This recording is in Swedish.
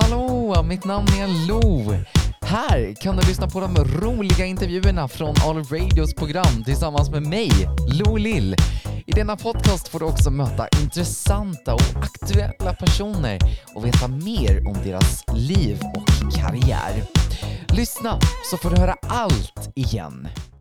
Hallå, mitt namn är Lo. Här kan du lyssna på de roliga intervjuerna från All Radios program tillsammans med mig, Lo Lill. I denna podcast får du också möta intressanta och aktuella personer och veta mer om deras liv och karriär. Lyssna så får du höra allt igen.